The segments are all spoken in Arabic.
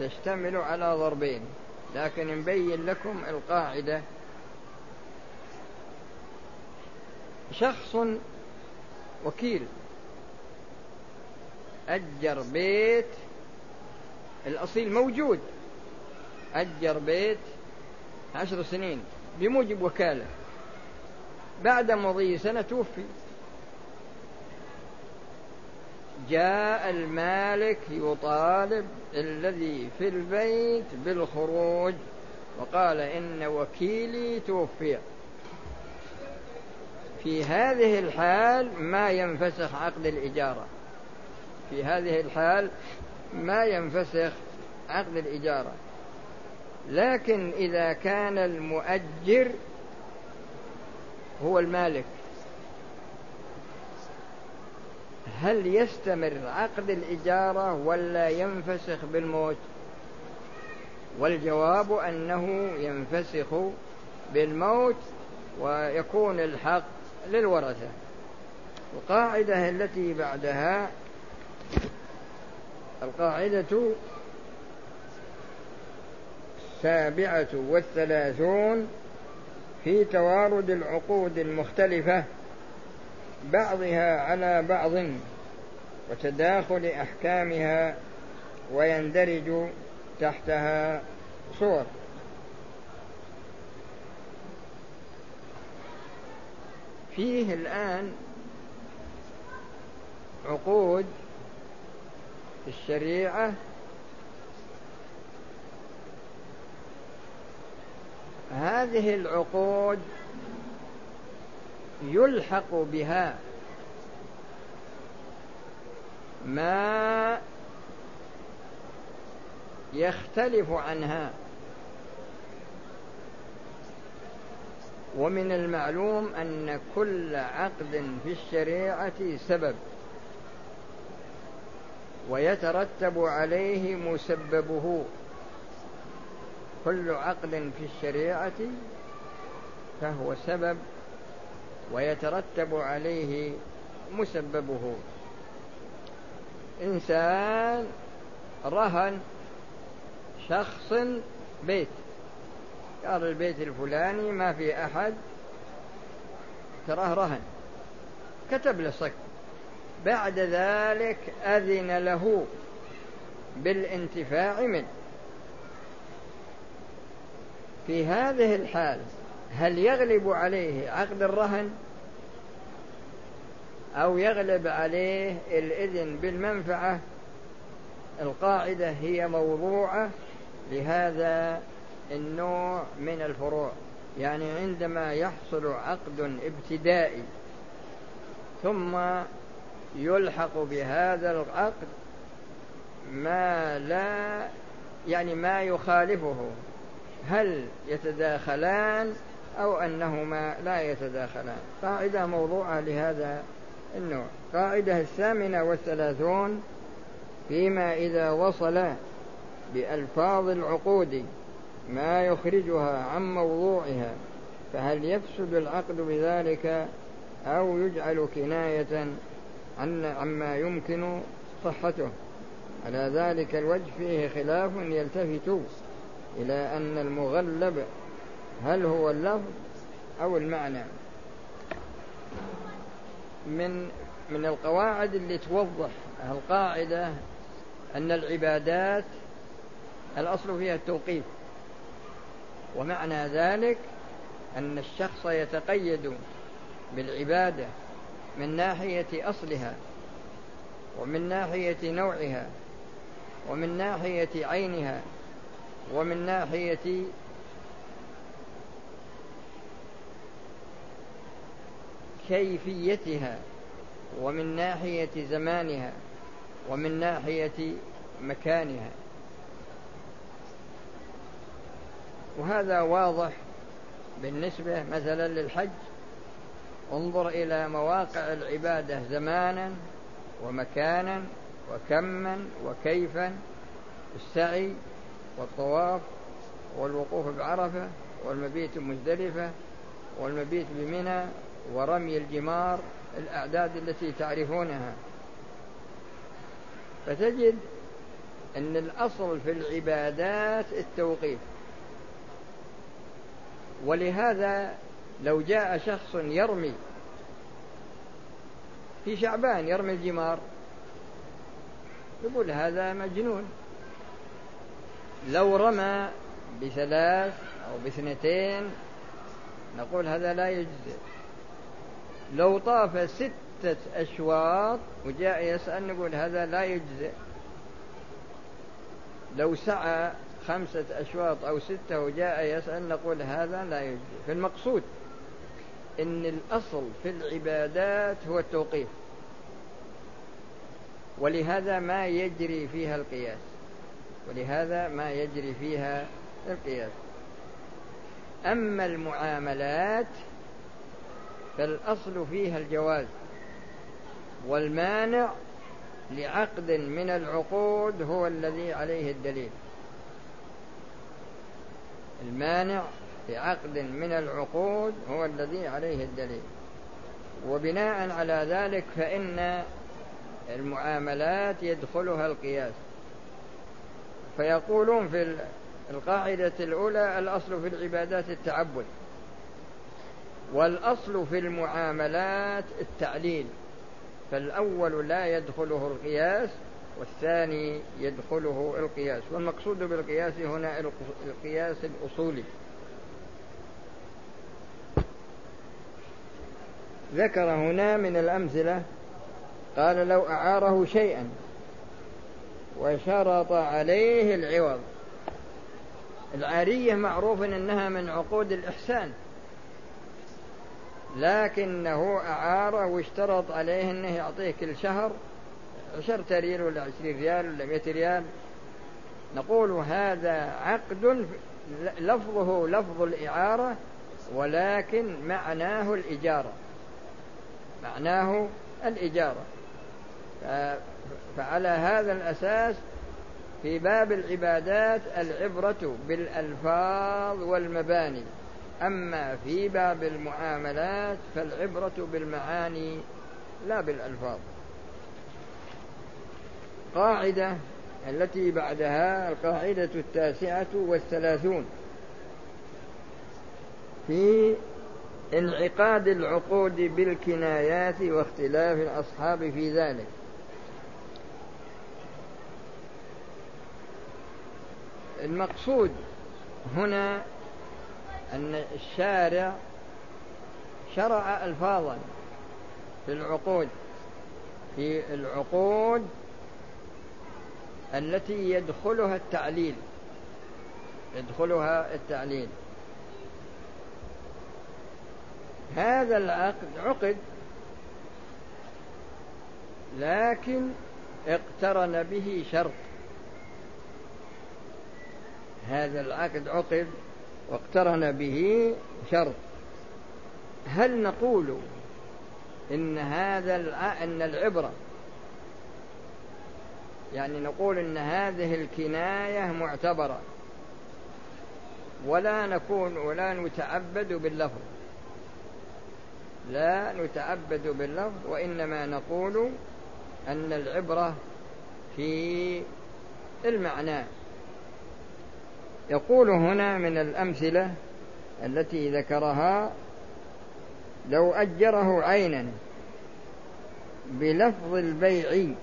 تشتمل على ضربين لكن نبين لكم القاعدة. شخص وكيل أجر بيت الأصيل موجود أجر بيت عشر سنين بموجب وكالة. بعد مضي سنة توفي. جاء المالك يطالب الذي في البيت بالخروج وقال إن وكيلي توفي. في هذه الحال ما ينفسخ عقد الإجارة. في هذه الحال ما ينفسخ عقد الإجارة. لكن إذا كان المؤجر هو المالك. هل يستمر عقد الإجارة ولا ينفسخ بالموت؟ والجواب أنه ينفسخ بالموت ويكون الحق للورثة. القاعدة التي بعدها القاعدة السابعة والثلاثون في توارد العقود المختلفة بعضها على بعض وتداخل أحكامها ويندرج تحتها صور. فيه الآن عقود الشريعة هذه العقود يلحق بها ما يختلف عنها. ومن المعلوم أن كل عقد في الشريعة سبب ويترتب عليه مسببه. كل عقد في الشريعة فهو سبب ويترتب عليه مسببه. إنسان رهن شخص بيت. قال البيت الفلاني ما في أحد تراه رهن. كتب له صك. بعد ذلك أذن له بالانتفاع منه. في هذه الحال هل يغلب عليه عقد الرهن أو يغلب عليه الإذن بالمنفعة؟ القاعدة هي موضوعة لهذا النوع من الفروع. يعني عندما يحصل عقد ابتدائي ثم يلحق بهذا العقد ما لا يعني ما يخالفه هل يتداخلان أو أنهما لا يتداخلان. قاعدة موضوعة لهذا النوع. قاعدة الثامنة والثلاثون فيما إذا وصل بألفاظ العقود ما يخرجها عن موضوعها فهل يفسد العقد بذلك أو يجعل كناية عن عما يمكن صحته؟ على ذلك الوجه فيه خلاف يلتفت إلى أن المغلب هل هو اللفظ أو المعنى؟ من من القواعد اللي توضح القاعدة أن العبادات الأصل فيها التوقيف ومعنى ذلك أن الشخص يتقيد بالعبادة من ناحية أصلها ومن ناحية نوعها ومن ناحية عينها ومن ناحية كيفيتها ومن ناحية زمانها ومن ناحية مكانها. وهذا واضح بالنسبة مثلا للحج. انظر إلى مواقع العبادة زمانا ومكانا وكما وكيفا السعي والطواف والوقوف بعرفة والمبيت مزدلفة والمبيت بمنى ورمي الجمار الأعداد التي تعرفونها. فتجد أن الأصل في العبادات التوقيف. ولهذا لو جاء شخص يرمي في شعبان يرمي الجمار يقول هذا مجنون. لو رمى بثلاث أو باثنتين نقول هذا لا يجزئ. لو طاف ستة أشواط وجاء يسأل نقول هذا لا يجزئ. لو سعى خمسة أشواط أو ستة وجاء يسأل نقول هذا لا يجزئ. فالمقصود إن الأصل في العبادات هو التوقيف. ولهذا ما يجري فيها القياس. ولهذا ما يجري فيها القياس. أما المعاملات فالأصل فيها الجواز والمانع لعقد من العقود هو الذي عليه الدليل. المانع لعقد من العقود هو الذي عليه الدليل. وبناء على ذلك فإن المعاملات يدخلها القياس. فيقولون في القاعدة الأولى الأصل في العبادات التعبد. والأصل في المعاملات التعليل فالأول لا يدخله القياس والثاني يدخله القياس والمقصود بالقياس هنا القياس الأصولي. ذكر هنا من الأمثلة قال لو أعاره شيئا وشرط عليه العوض. العارية معروف أنها من عقود الإحسان. لكنه أعاره واشترط عليه أنه يعطيه كل شهر عشرة ريال ولا عشرين ريال ولا مئة ريال. نقول هذا عقد لفظه لفظ الإعارة ولكن معناه الإجارة. معناه الإجارة. فعلى هذا الأساس في باب العبادات العبرة بالألفاظ والمباني. أما في باب المعاملات فالعبرة بالمعاني لا بالألفاظ. قاعدة التي بعدها القاعدة التاسعة والثلاثون. في انعقاد العقود بالكنايات واختلاف الأصحاب في ذلك. المقصود هنا أن الشارع شرع ألفاظا في العقود في العقود التي يدخلها التعليل يدخلها التعليل. هذا العقد عقد لكن اقترن به شرط. هذا العقد عقد واقترن به شرط هل نقول إن هذا أن العبرة يعني نقول إن هذه الكناية معتبرة ولا نكون ولا نتعبد باللفظ؟ لا نتعبد باللفظ وإنما نقول أن العبرة في المعنى. يقول هنا من الأمثلة التي ذكرها لو أجره عينا بلفظ البيع.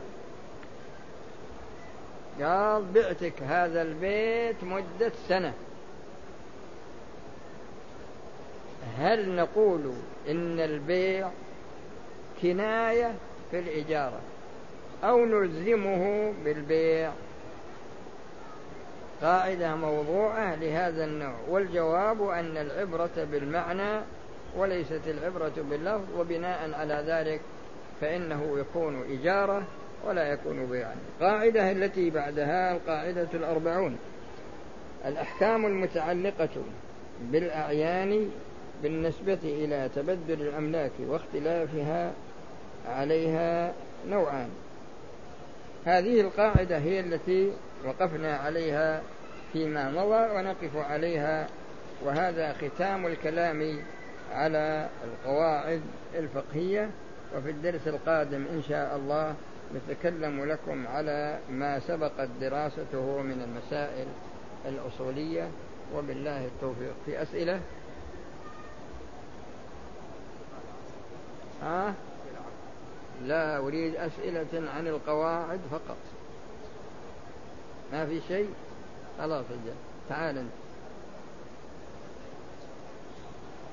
قال بعتك هذا البيت مدة سنة. هل نقول إن البيع كناية في الإجارة أو نلزمه بالبيع؟ قاعدة موضوعة لهذا النوع والجواب أن العبرة بالمعنى وليست العبرة باللفظ وبناء على ذلك فإنه يكون إجارة ولا يكون بيعا. قاعدة التي بعدها القاعدة الأربعون. الأحكام المتعلقة بالأعيان بالنسبة إلى تبدل الأملاك واختلافها عليها نوعان. هذه القاعدة هي التي وقفنا عليها فيما مضى ونقف عليها وهذا ختام الكلام على القواعد الفقهية. وفي الدرس القادم إن شاء الله نتكلم لكم على ما سبقت دراسته من المسائل الأصولية. وبالله التوفيق. في أسئلة؟ ها؟ لا أريد أسئلة عن القواعد فقط. ما في شيء؟ خلاص تعال أنت.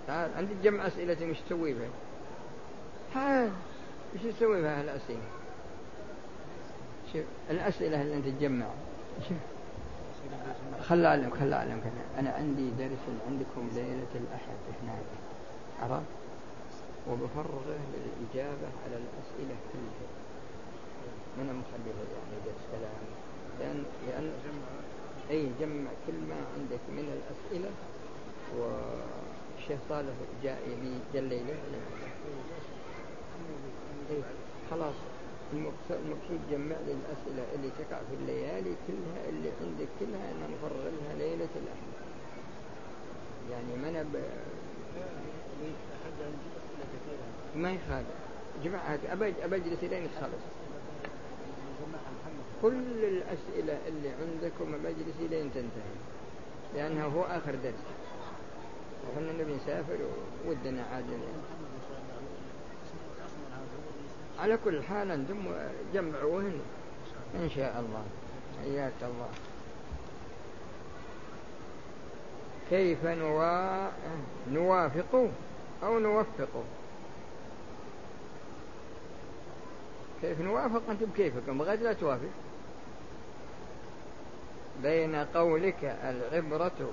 تعال عندي جمع أسئلة مش تسوي بها تعال وش تسوي بها الأسئلة شوف الأسئلة اللي أنت تجمع. شوف. خل أعلمك خل أعلمك. أنا عندي درس عندكم ليلة الأحد هناك عرفت؟ وبفرغه للإجابة على الأسئلة كلها. من مخليها يعني درس كلام لأن لأن أي جمع كل ما عندك من الأسئلة والشيخ صالح جاء لي جل ليلة إيه خلاص. المقصود جمع لي الأسئلة اللي تقع في الليالي كلها اللي عندك كلها أنا نفرغ لها ليلة الأحد. يعني ما أنا ما يخالف جماعة أبج أبجلس لين تخلص كل الأسئلة اللي عندكم مجلس لين تنتهي لأنه هو آخر درس. وحنا نبي نسافر ودنا عاد على كل حال أنتم جمعوهن إن شاء الله. حياك الله. كيف نوا... نوافق أو نوفق؟ كيف نوافق؟ أنت بكيفك بغيت لا توافق. بين قولك العبرة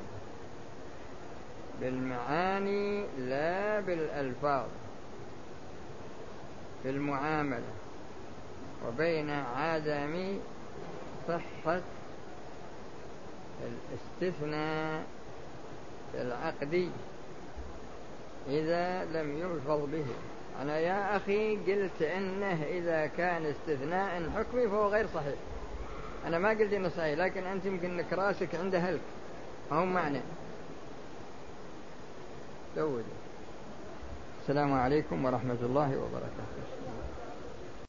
بالمعاني لا بالألفاظ في المعاملة. وبين عدم صحة الاستثناء في العقد إذا لم يلفظ به. أنا يا أخي قلت إنه إذا كان استثناء حكمي فهو غير صحيح. أنا ما قلت إنه صحيح لكن أنت يمكن إنك راسك عنده هلك. فهو معنى. زود السلام عليكم ورحمة الله وبركاته.